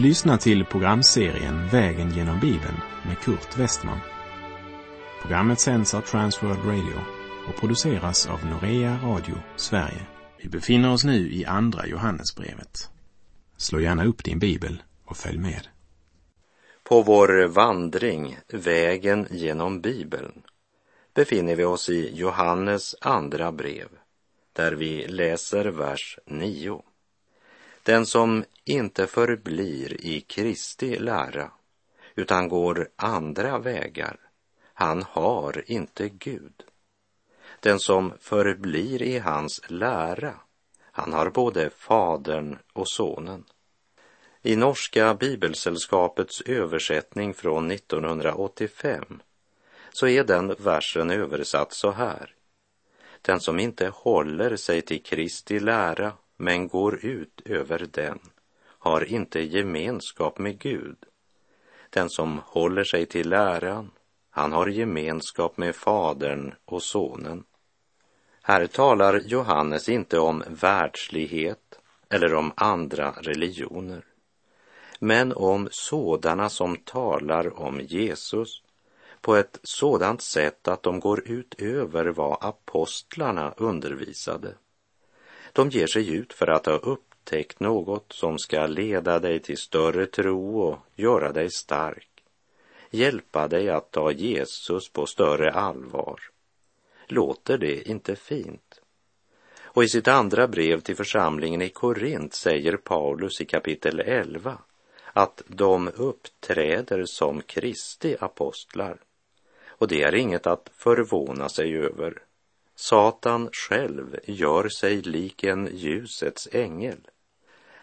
Du lyssnar till programserien Vägen genom Bibeln med Kurt Westman. Programmet sänds av Transworld Radio och produceras av Norea Radio Sverige. Vi befinner oss nu i Andra Johannesbrevet. Slå gärna upp din bibel och följ med. På vår vandring, vägen genom Bibeln, befinner vi oss i Johannes andra brev, där vi läser vers 9. Den som inte förblir i Kristi lära, utan går andra vägar, han har inte Gud. Den som förblir i hans lära, han har både Fadern och Sonen. I Norska Bibelsällskapets översättning från 1985 så är den versen översatt så här. Den som inte håller sig till Kristi lära men går ut över den har inte gemenskap med Gud. Den som håller sig till läran, han har gemenskap med Fadern och Sonen. Här talar Johannes inte om världslighet eller om andra religioner, men om sådana som talar om Jesus på ett sådant sätt att de går utöver vad apostlarna undervisade. De ger sig ut för att ha upptäckt något som ska leda dig till större tro och göra dig stark. Hjälpa dig att ta Jesus på större allvar. Låter det inte fint? Och i sitt andra brev till församlingen i Korint säger Paulus i kapitel 11 att de uppträder som Kristi apostlar. Och det är inget att förvåna sig över. Satan själv gör sig lik en ljusets ängel.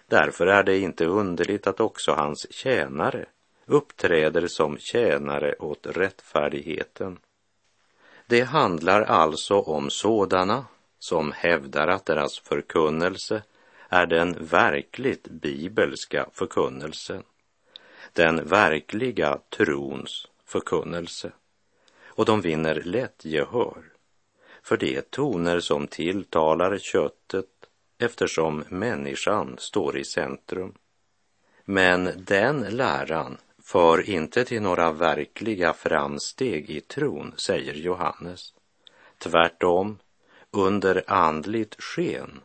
Därför är det inte underligt att också hans tjänare uppträder som tjänare åt rättfärdigheten. Det handlar alltså om sådana som hävdar att deras förkunnelse är den verkligt bibelska förkunnelsen, den verkliga trons förkunnelse. Och de vinner lätt gehör för det är toner som tilltalar köttet eftersom människan står i centrum. Men den läran för inte till några verkliga framsteg i tron, säger Johannes. Tvärtom, under andligt sken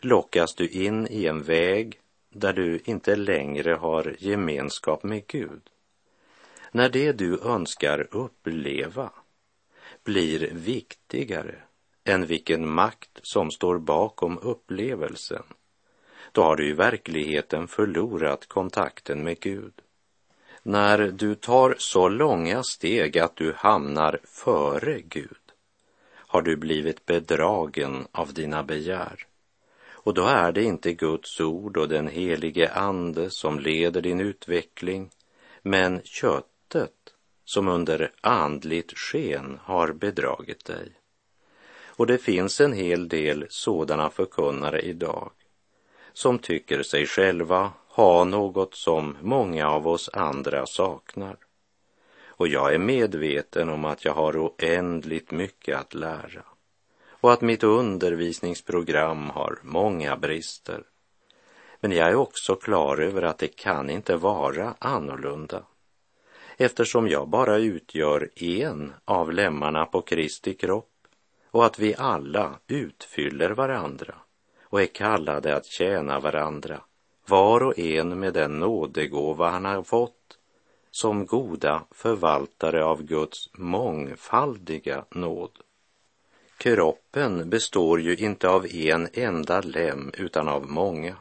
lockas du in i en väg där du inte längre har gemenskap med Gud. När det du önskar uppleva blir viktigare än vilken makt som står bakom upplevelsen, då har du i verkligheten förlorat kontakten med Gud. När du tar så långa steg att du hamnar före Gud har du blivit bedragen av dina begär. Och då är det inte Guds ord och den helige Ande som leder din utveckling, men köttet som under andligt sken har bedragit dig. Och det finns en hel del sådana förkunnare idag som tycker sig själva ha något som många av oss andra saknar. Och jag är medveten om att jag har oändligt mycket att lära och att mitt undervisningsprogram har många brister. Men jag är också klar över att det kan inte vara annorlunda eftersom jag bara utgör en av lemmarna på Kristi kropp och att vi alla utfyller varandra och är kallade att tjäna varandra, var och en med den nådegåva han har fått som goda förvaltare av Guds mångfaldiga nåd. Kroppen består ju inte av en enda lem utan av många.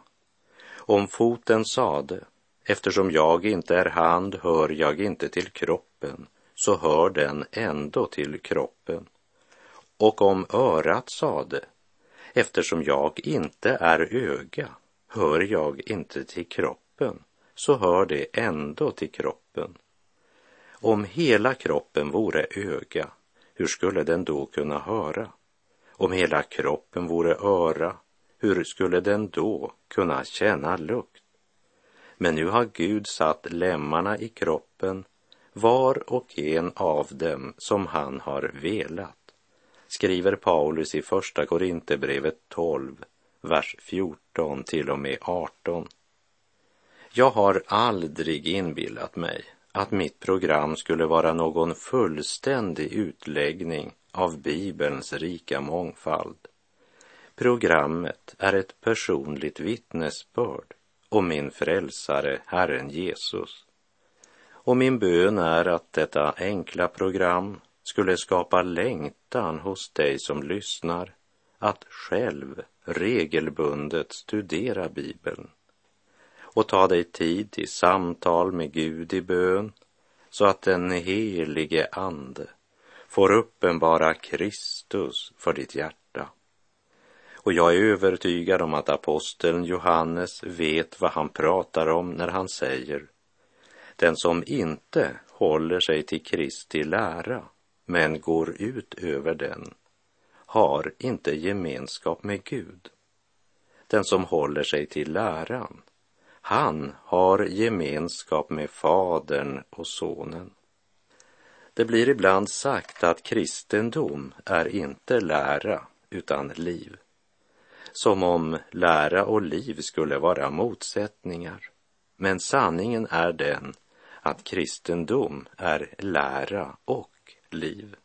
Om foten sade Eftersom jag inte är hand hör jag inte till kroppen, så hör den ändå till kroppen. Och om örat sade, eftersom jag inte är öga, hör jag inte till kroppen, så hör det ändå till kroppen. Om hela kroppen vore öga, hur skulle den då kunna höra? Om hela kroppen vore öra, hur skulle den då kunna känna lukt? Men nu har Gud satt lemmarna i kroppen, var och en av dem som han har velat, skriver Paulus i Första Korinthierbrevet 12, vers 14 till och med 18. Jag har aldrig inbillat mig att mitt program skulle vara någon fullständig utläggning av Bibelns rika mångfald. Programmet är ett personligt vittnesbörd och min frälsare, Herren Jesus. Och min bön är att detta enkla program skulle skapa längtan hos dig som lyssnar att själv regelbundet studera Bibeln och ta dig tid till samtal med Gud i bön så att den helige Ande får uppenbara Kristus för ditt hjärta. Och jag är övertygad om att aposteln Johannes vet vad han pratar om när han säger den som inte håller sig till Kristi lära men går ut över den har inte gemenskap med Gud. Den som håller sig till läran, han har gemenskap med Fadern och Sonen. Det blir ibland sagt att kristendom är inte lära utan liv. Som om lära och liv skulle vara motsättningar. Men sanningen är den att kristendom är lära och liv.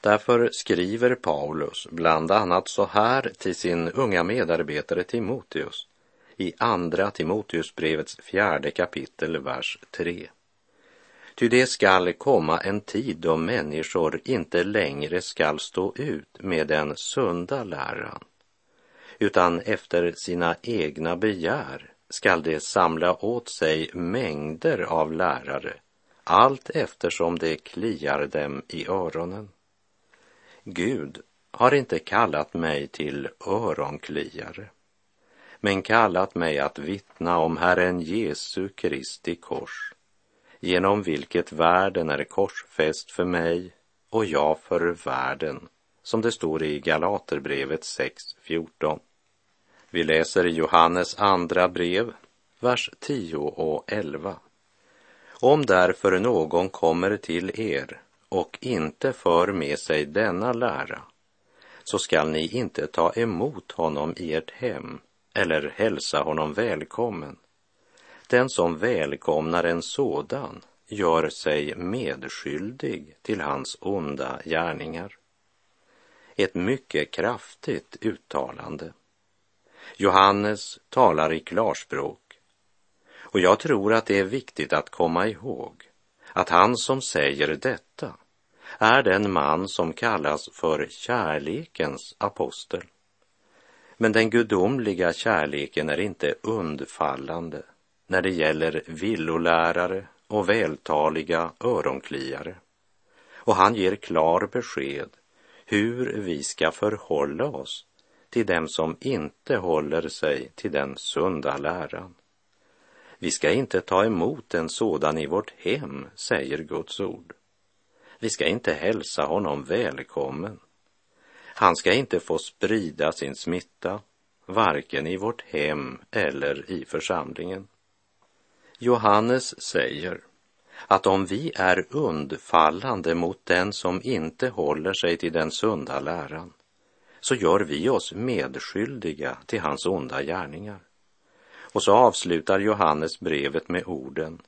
Därför skriver Paulus bland annat så här till sin unga medarbetare Timoteus i Andra Timoteusbrevets fjärde kapitel, vers 3. Ty det skall komma en tid då människor inte längre skall stå ut med den sunda läran, utan efter sina egna begär skall de samla åt sig mängder av lärare, allt eftersom det kliar dem i öronen. Gud har inte kallat mig till öronkliare, men kallat mig att vittna om Herren Jesu Kristi kors, genom vilket världen är korsfäst för mig och jag för världen, som det står i Galaterbrevet 6.14. Vi läser Johannes andra brev, vers 10 och 11. Om därför någon kommer till er och inte för med sig denna lära, så skall ni inte ta emot honom i ert hem eller hälsa honom välkommen. Den som välkomnar en sådan gör sig medskyldig till hans onda gärningar. Ett mycket kraftigt uttalande. Johannes talar i klarspråk och jag tror att det är viktigt att komma ihåg att han som säger detta är den man som kallas för kärlekens apostel. Men den gudomliga kärleken är inte undfallande när det gäller villolärare och vältaliga öronkliare. Och han ger klar besked hur vi ska förhålla oss till dem som inte håller sig till den sunda läran. Vi ska inte ta emot en sådan i vårt hem, säger Guds ord. Vi ska inte hälsa honom välkommen. Han ska inte få sprida sin smitta, varken i vårt hem eller i församlingen. Johannes säger att om vi är undfallande mot den som inte håller sig till den sunda läran, så gör vi oss medskyldiga till hans onda gärningar. Och så avslutar Johannes brevet med orden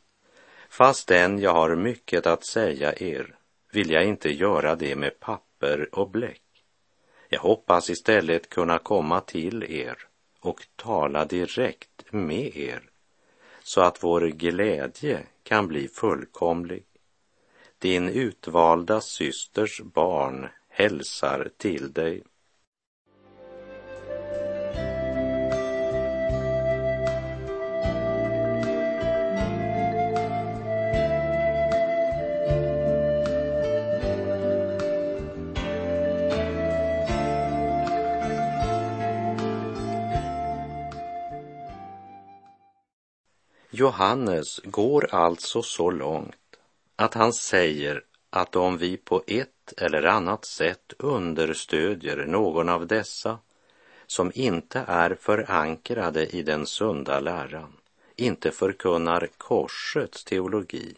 Fastän jag har mycket att säga er vill jag inte göra det med papper och bläck. Jag hoppas istället kunna komma till er och tala direkt med er så att vår glädje kan bli fullkomlig. Din utvalda systers barn hälsar till dig. Johannes går alltså så långt att han säger att om vi på ett eller annat sätt understödjer någon av dessa som inte är förankrade i den sunda läran, inte förkunnar korsets teologi,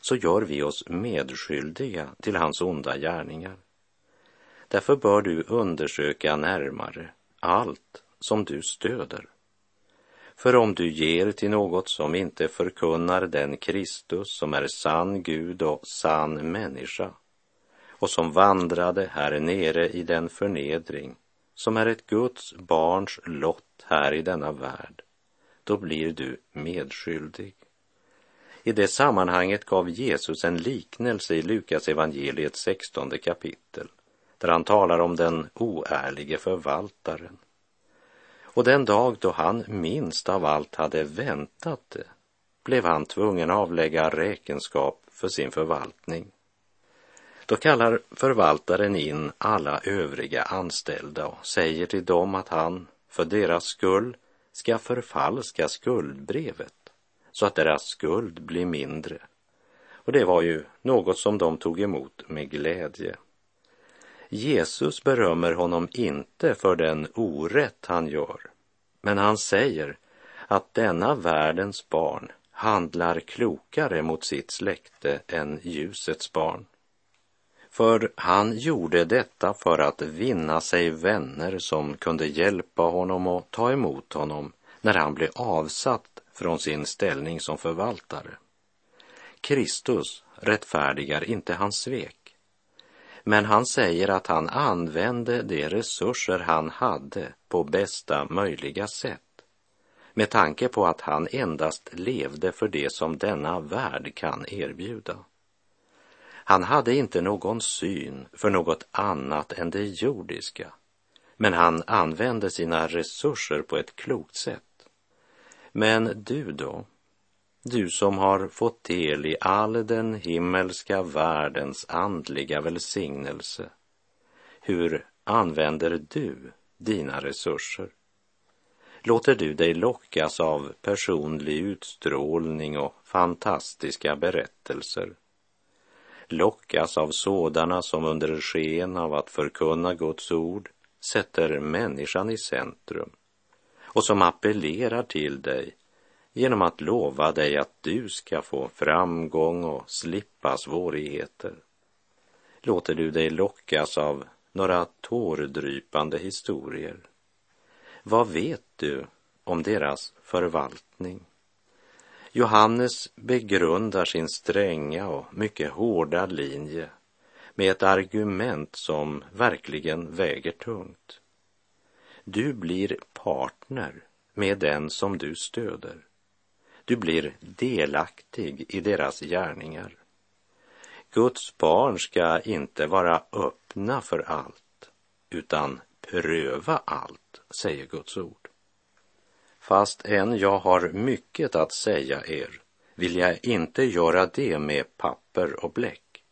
så gör vi oss medskyldiga till hans onda gärningar. Därför bör du undersöka närmare allt som du stöder för om du ger till något som inte förkunnar den Kristus som är sann Gud och sann människa och som vandrade här nere i den förnedring som är ett Guds barns lott här i denna värld, då blir du medskyldig. I det sammanhanget gav Jesus en liknelse i Lukas evangeliets 16 kapitel, där han talar om den oärlige förvaltaren. Och den dag då han minst av allt hade väntat det blev han tvungen avlägga räkenskap för sin förvaltning. Då kallar förvaltaren in alla övriga anställda och säger till dem att han för deras skull ska förfalska skuldbrevet så att deras skuld blir mindre. Och det var ju något som de tog emot med glädje. Jesus berömmer honom inte för den orätt han gör, men han säger att denna världens barn handlar klokare mot sitt släkte än ljusets barn. För han gjorde detta för att vinna sig vänner som kunde hjälpa honom och ta emot honom när han blev avsatt från sin ställning som förvaltare. Kristus rättfärdigar inte hans svek. Men han säger att han använde de resurser han hade på bästa möjliga sätt med tanke på att han endast levde för det som denna värld kan erbjuda. Han hade inte någon syn för något annat än det jordiska, men han använde sina resurser på ett klokt sätt. Men du då? Du som har fått del i all den himmelska världens andliga välsignelse. Hur använder du dina resurser? Låter du dig lockas av personlig utstrålning och fantastiska berättelser? lockas av sådana som under sken av att förkunna Guds ord sätter människan i centrum och som appellerar till dig genom att lova dig att du ska få framgång och slippa svårigheter. Låter du dig lockas av några tårdrypande historier? Vad vet du om deras förvaltning? Johannes begrundar sin stränga och mycket hårda linje med ett argument som verkligen väger tungt. Du blir partner med den som du stöder. Du blir delaktig i deras gärningar. Guds barn ska inte vara öppna för allt, utan pröva allt, säger Guds ord. Fast än jag har mycket att säga er vill jag inte göra det med papper och bläck.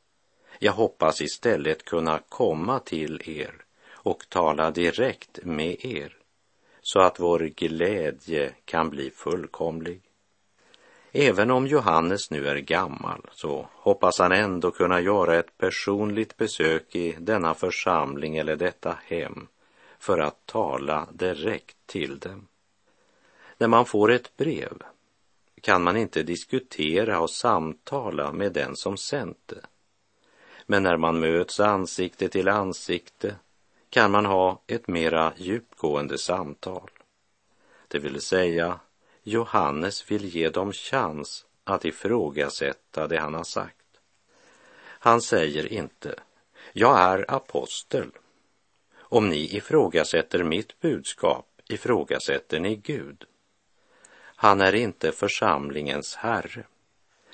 Jag hoppas istället kunna komma till er och tala direkt med er så att vår glädje kan bli fullkomlig. Även om Johannes nu är gammal så hoppas han ändå kunna göra ett personligt besök i denna församling eller detta hem för att tala direkt till dem. När man får ett brev kan man inte diskutera och samtala med den som sänt det. Men när man möts ansikte till ansikte kan man ha ett mera djupgående samtal. Det vill säga, Johannes vill ge dem chans att ifrågasätta det han har sagt. Han säger inte, jag är apostel. Om ni ifrågasätter mitt budskap ifrågasätter ni Gud. Han är inte församlingens herre.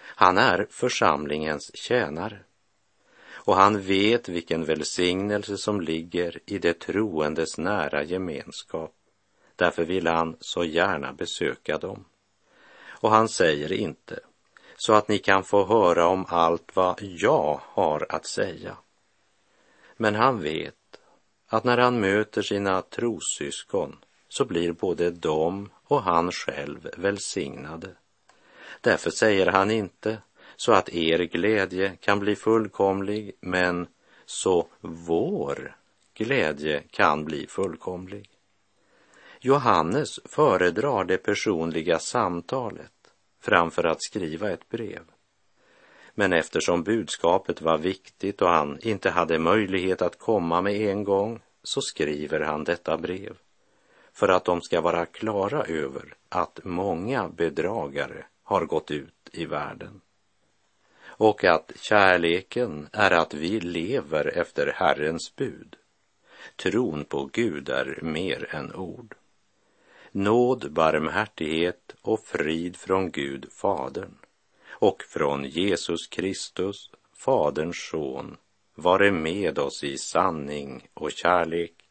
Han är församlingens tjänare. Och han vet vilken välsignelse som ligger i det troendes nära gemenskap. Därför vill han så gärna besöka dem. Och han säger inte, så att ni kan få höra om allt vad jag har att säga. Men han vet att när han möter sina trossyskon så blir både de och han själv välsignade. Därför säger han inte så att er glädje kan bli fullkomlig, men så vår glädje kan bli fullkomlig. Johannes föredrar det personliga samtalet framför att skriva ett brev. Men eftersom budskapet var viktigt och han inte hade möjlighet att komma med en gång så skriver han detta brev för att de ska vara klara över att många bedragare har gått ut i världen och att kärleken är att vi lever efter Herrens bud. Tron på Gud är mer än ord. Nåd, barmhärtighet och frid från Gud, Fadern och från Jesus Kristus, Faderns son, vare med oss i sanning och kärlek.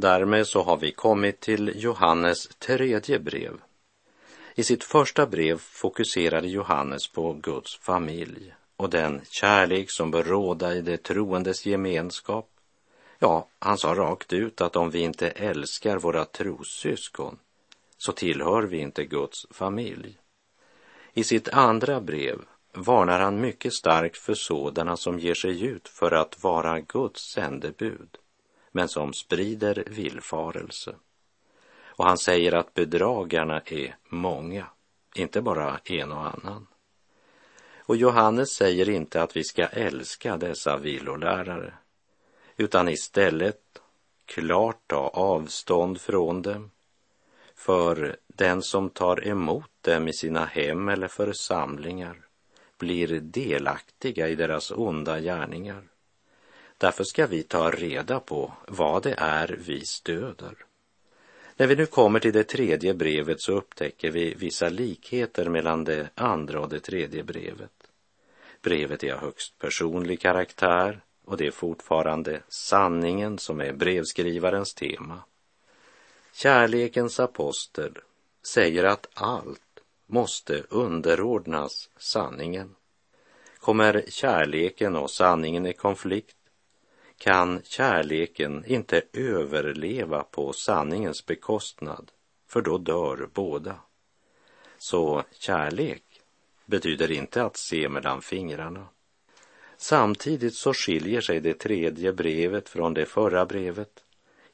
Därmed så har vi kommit till Johannes tredje brev. I sitt första brev fokuserade Johannes på Guds familj och den kärlek som bör råda i det troendes gemenskap. Ja, han sa rakt ut att om vi inte älskar våra trossyskon så tillhör vi inte Guds familj. I sitt andra brev varnar han mycket starkt för sådana som ger sig ut för att vara Guds sändebud men som sprider villfarelse. Och han säger att bedragarna är många, inte bara en och annan. Och Johannes säger inte att vi ska älska dessa villolärare, utan istället klart ta avstånd från dem. För den som tar emot dem i sina hem eller församlingar blir delaktiga i deras onda gärningar. Därför ska vi ta reda på vad det är vi stöder. När vi nu kommer till det tredje brevet så upptäcker vi vissa likheter mellan det andra och det tredje brevet. Brevet är av högst personlig karaktär och det är fortfarande sanningen som är brevskrivarens tema. Kärlekens apostel säger att allt måste underordnas sanningen. Kommer kärleken och sanningen i konflikt kan kärleken inte överleva på sanningens bekostnad, för då dör båda. Så kärlek betyder inte att se mellan fingrarna. Samtidigt så skiljer sig det tredje brevet från det förra brevet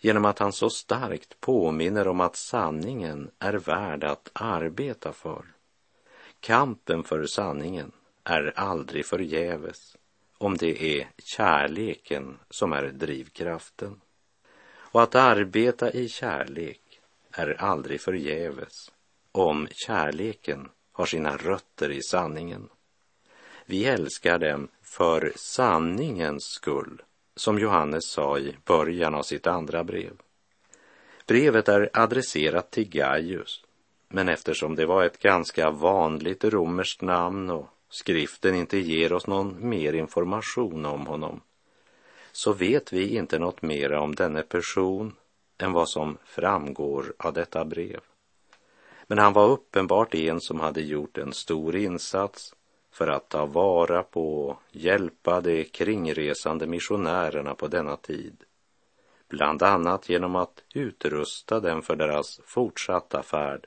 genom att han så starkt påminner om att sanningen är värd att arbeta för. Kampen för sanningen är aldrig förgäves om det är kärleken som är drivkraften. Och att arbeta i kärlek är aldrig förgäves om kärleken har sina rötter i sanningen. Vi älskar dem för sanningens skull, som Johannes sa i början av sitt andra brev. Brevet är adresserat till Gaius, men eftersom det var ett ganska vanligt romerskt namn och skriften inte ger oss någon mer information om honom, så vet vi inte något mera om denne person än vad som framgår av detta brev. Men han var uppenbart en som hade gjort en stor insats för att ta vara på och hjälpa de kringresande missionärerna på denna tid, bland annat genom att utrusta dem för deras fortsatta färd.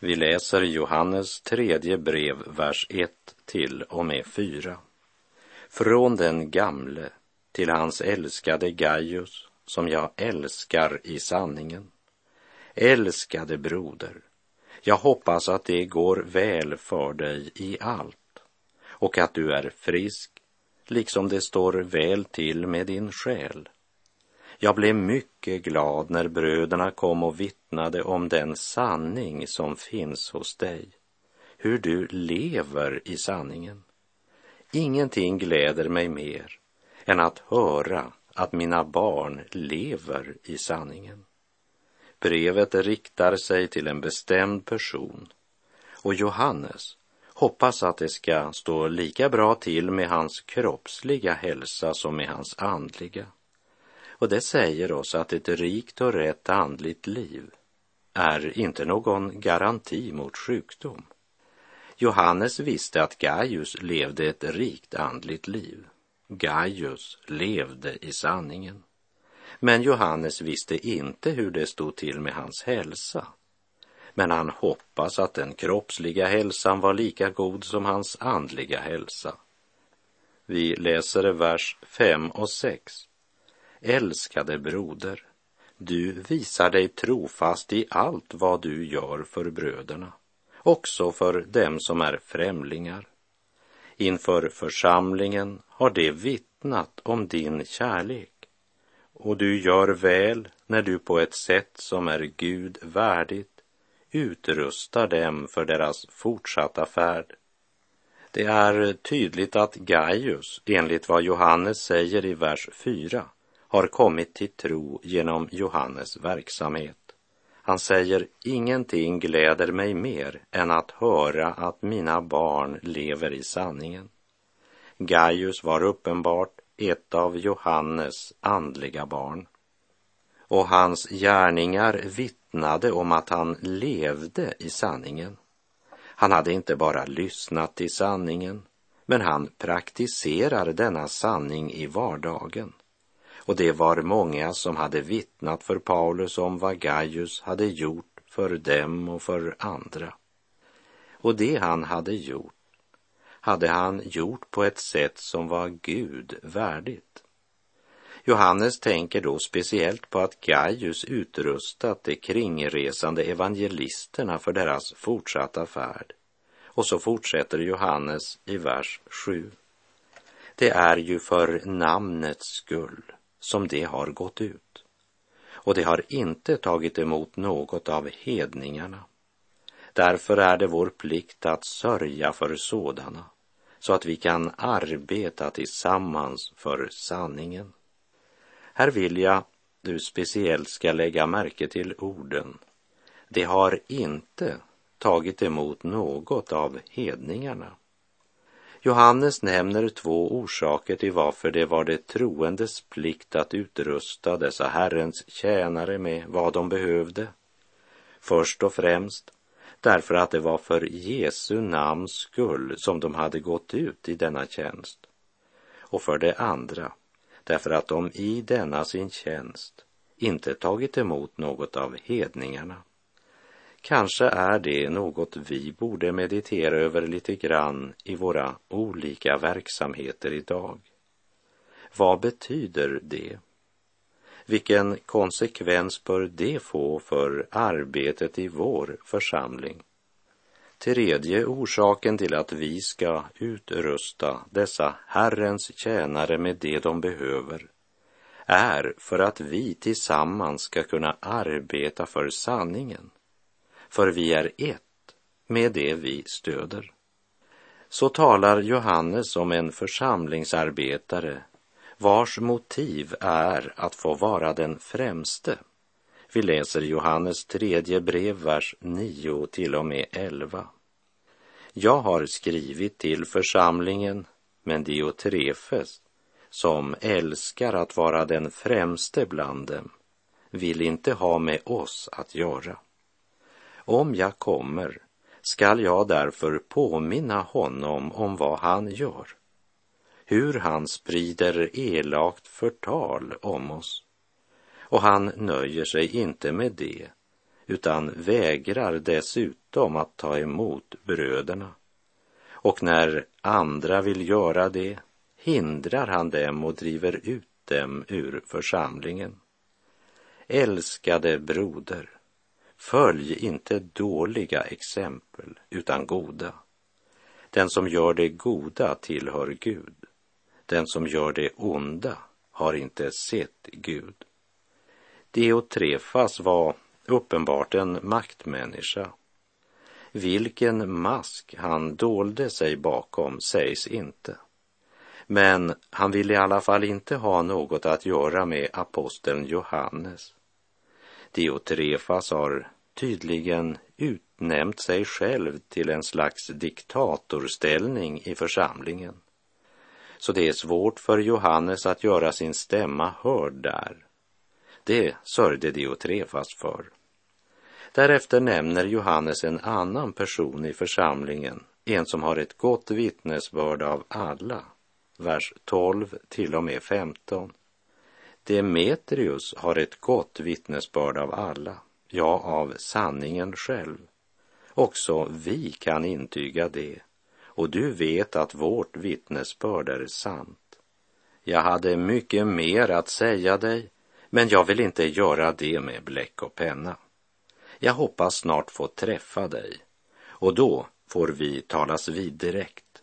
Vi läser Johannes tredje brev, vers 1 till och med 4. Från den gamle till hans älskade Gaius, som jag älskar i sanningen. Älskade broder, jag hoppas att det går väl för dig i allt och att du är frisk, liksom det står väl till med din själ. Jag blev mycket glad när bröderna kom och vittnade om den sanning som finns hos dig, hur du lever i sanningen. Ingenting gläder mig mer än att höra att mina barn lever i sanningen. Brevet riktar sig till en bestämd person och Johannes hoppas att det ska stå lika bra till med hans kroppsliga hälsa som med hans andliga. Och det säger oss att ett rikt och rätt andligt liv är inte någon garanti mot sjukdom. Johannes visste att Gaius levde ett rikt andligt liv. Gaius levde i sanningen. Men Johannes visste inte hur det stod till med hans hälsa. Men han hoppas att den kroppsliga hälsan var lika god som hans andliga hälsa. Vi läser vers 5 och 6 älskade broder, du visar dig trofast i allt vad du gör för bröderna, också för dem som är främlingar. Inför församlingen har de vittnat om din kärlek och du gör väl när du på ett sätt som är Gud värdigt utrustar dem för deras fortsatta färd. Det är tydligt att Gaius, enligt vad Johannes säger i vers 4, har kommit till tro genom Johannes verksamhet. Han säger, ingenting gläder mig mer än att höra att mina barn lever i sanningen. Gaius var uppenbart ett av Johannes andliga barn. Och hans gärningar vittnade om att han levde i sanningen. Han hade inte bara lyssnat till sanningen, men han praktiserar denna sanning i vardagen. Och det var många som hade vittnat för Paulus om vad Gaius hade gjort för dem och för andra. Och det han hade gjort hade han gjort på ett sätt som var Gud värdigt. Johannes tänker då speciellt på att Gaius utrustat de kringresande evangelisterna för deras fortsatta färd. Och så fortsätter Johannes i vers 7. Det är ju för namnets skull som det har gått ut. Och det har inte tagit emot något av hedningarna. Därför är det vår plikt att sörja för sådana, så att vi kan arbeta tillsammans för sanningen. Här vill jag du speciellt ska lägga märke till orden. Det har inte tagit emot något av hedningarna. Johannes nämner två orsaker till varför det var det troendes plikt att utrusta dessa Herrens tjänare med vad de behövde. Först och främst därför att det var för Jesu namns skull som de hade gått ut i denna tjänst. Och för det andra därför att de i denna sin tjänst inte tagit emot något av hedningarna. Kanske är det något vi borde meditera över lite grann i våra olika verksamheter idag. Vad betyder det? Vilken konsekvens bör det få för arbetet i vår församling? Tredje orsaken till att vi ska utrusta dessa Herrens tjänare med det de behöver är för att vi tillsammans ska kunna arbeta för sanningen. För vi är ett med det vi stöder. Så talar Johannes om en församlingsarbetare vars motiv är att få vara den främste. Vi läser Johannes tredje brev, vers 9 till och med 11. Jag har skrivit till församlingen, men Diotrefes, som älskar att vara den främste bland dem, vill inte ha med oss att göra. Om jag kommer skall jag därför påminna honom om vad han gör hur han sprider elakt förtal om oss. Och han nöjer sig inte med det, utan vägrar dessutom att ta emot bröderna. Och när andra vill göra det hindrar han dem och driver ut dem ur församlingen. Älskade broder, följ inte dåliga exempel utan goda. Den som gör det goda tillhör Gud. Den som gör det onda har inte sett Gud. Deotrefas var uppenbart en maktmänniska. Vilken mask han dolde sig bakom sägs inte. Men han ville i alla fall inte ha något att göra med aposteln Johannes. Diotrefas har tydligen utnämnt sig själv till en slags diktatorställning i församlingen så det är svårt för Johannes att göra sin stämma hörd där. Det sörjde Diotrefas för. Därefter nämner Johannes en annan person i församlingen, en som har ett gott vittnesbörd av alla, vers 12 till och med 15. Demetrius har ett gott vittnesbörd av alla, ja, av sanningen själv. Också vi kan intyga det och du vet att vårt vittnesbörd är sant. Jag hade mycket mer att säga dig, men jag vill inte göra det med bläck och penna. Jag hoppas snart få träffa dig och då får vi talas vid direkt.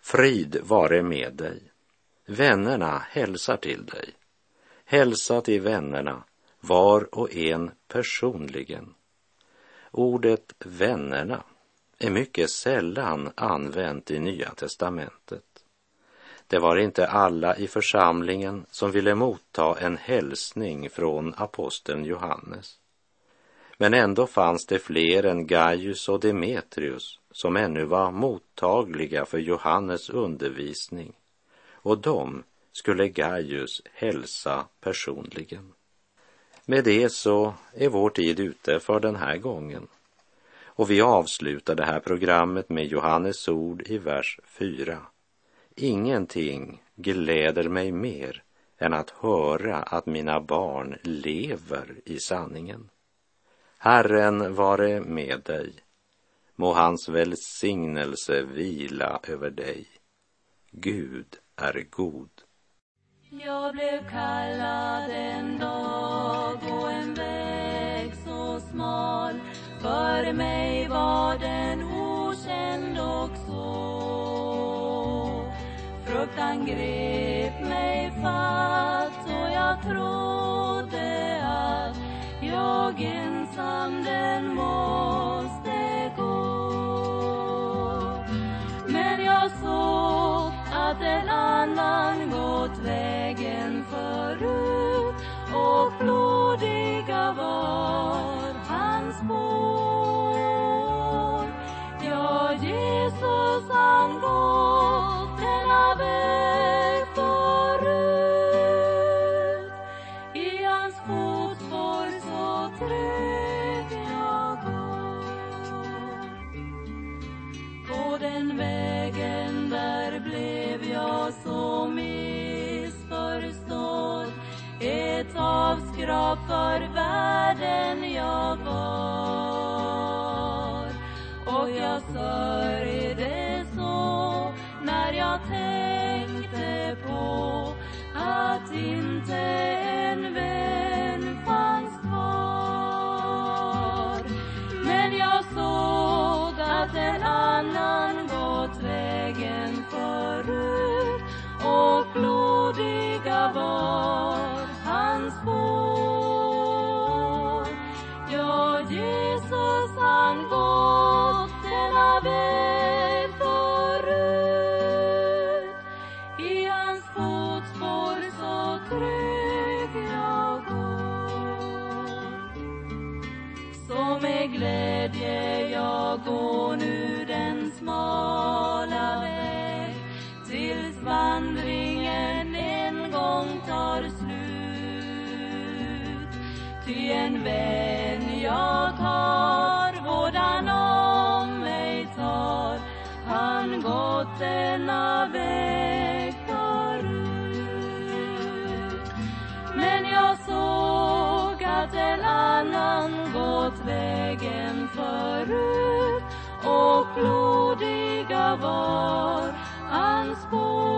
Frid vare med dig. Vännerna hälsar till dig. Hälsa till vännerna, var och en personligen. Ordet vännerna är mycket sällan använt i Nya testamentet. Det var inte alla i församlingen som ville motta en hälsning från aposteln Johannes. Men ändå fanns det fler än Gaius och Demetrius som ännu var mottagliga för Johannes undervisning och de skulle Gaius hälsa personligen. Med det så är vår tid ute för den här gången. Och vi avslutar det här programmet med Johannes ord i vers 4. Ingenting gläder mig mer än att höra att mina barn lever i sanningen. Herren vare med dig. Må hans välsignelse vila över dig. Gud är god. Jag blev kallad en dag och en väg så smal. För mig var den okänd och så. Fruktan grep mig fatt och jag trodde att jag ensam vän jag har vårdan om mig tar han gått denna väg förut. Men jag såg att en annan gått vägen förut och blodiga var hans spår.